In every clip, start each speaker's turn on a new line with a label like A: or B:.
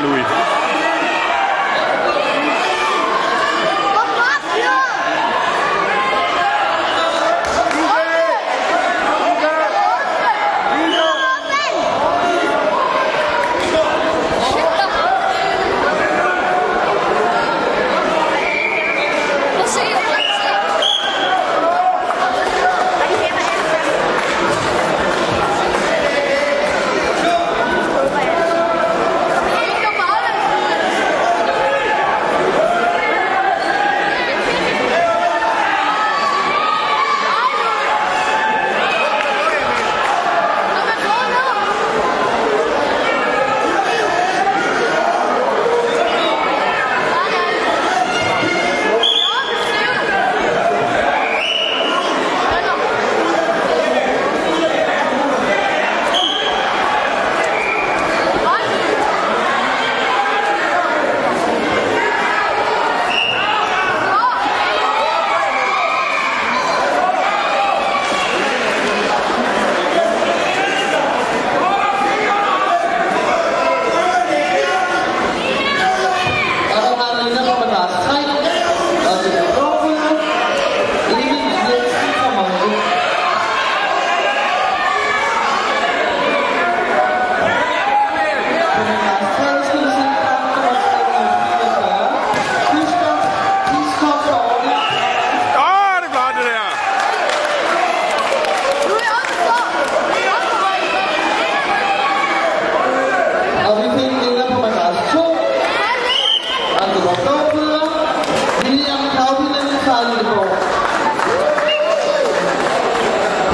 A: Luis.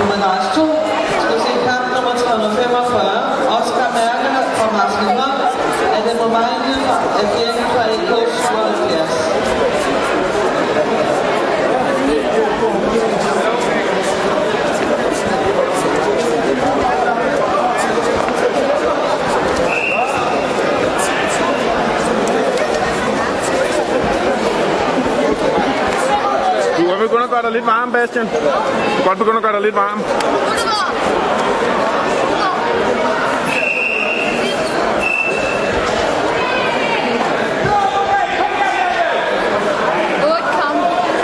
B: nummer Lars 2 skal se kamp nummer 345. Oscar Mærker og Martin Holm er den mobile fra Afghanistan
A: gøre dig lidt varm, Bastian. Du kan godt begynde at gøre dig lidt varm.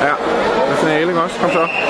A: Ja, med finale, ikke også? Kom så.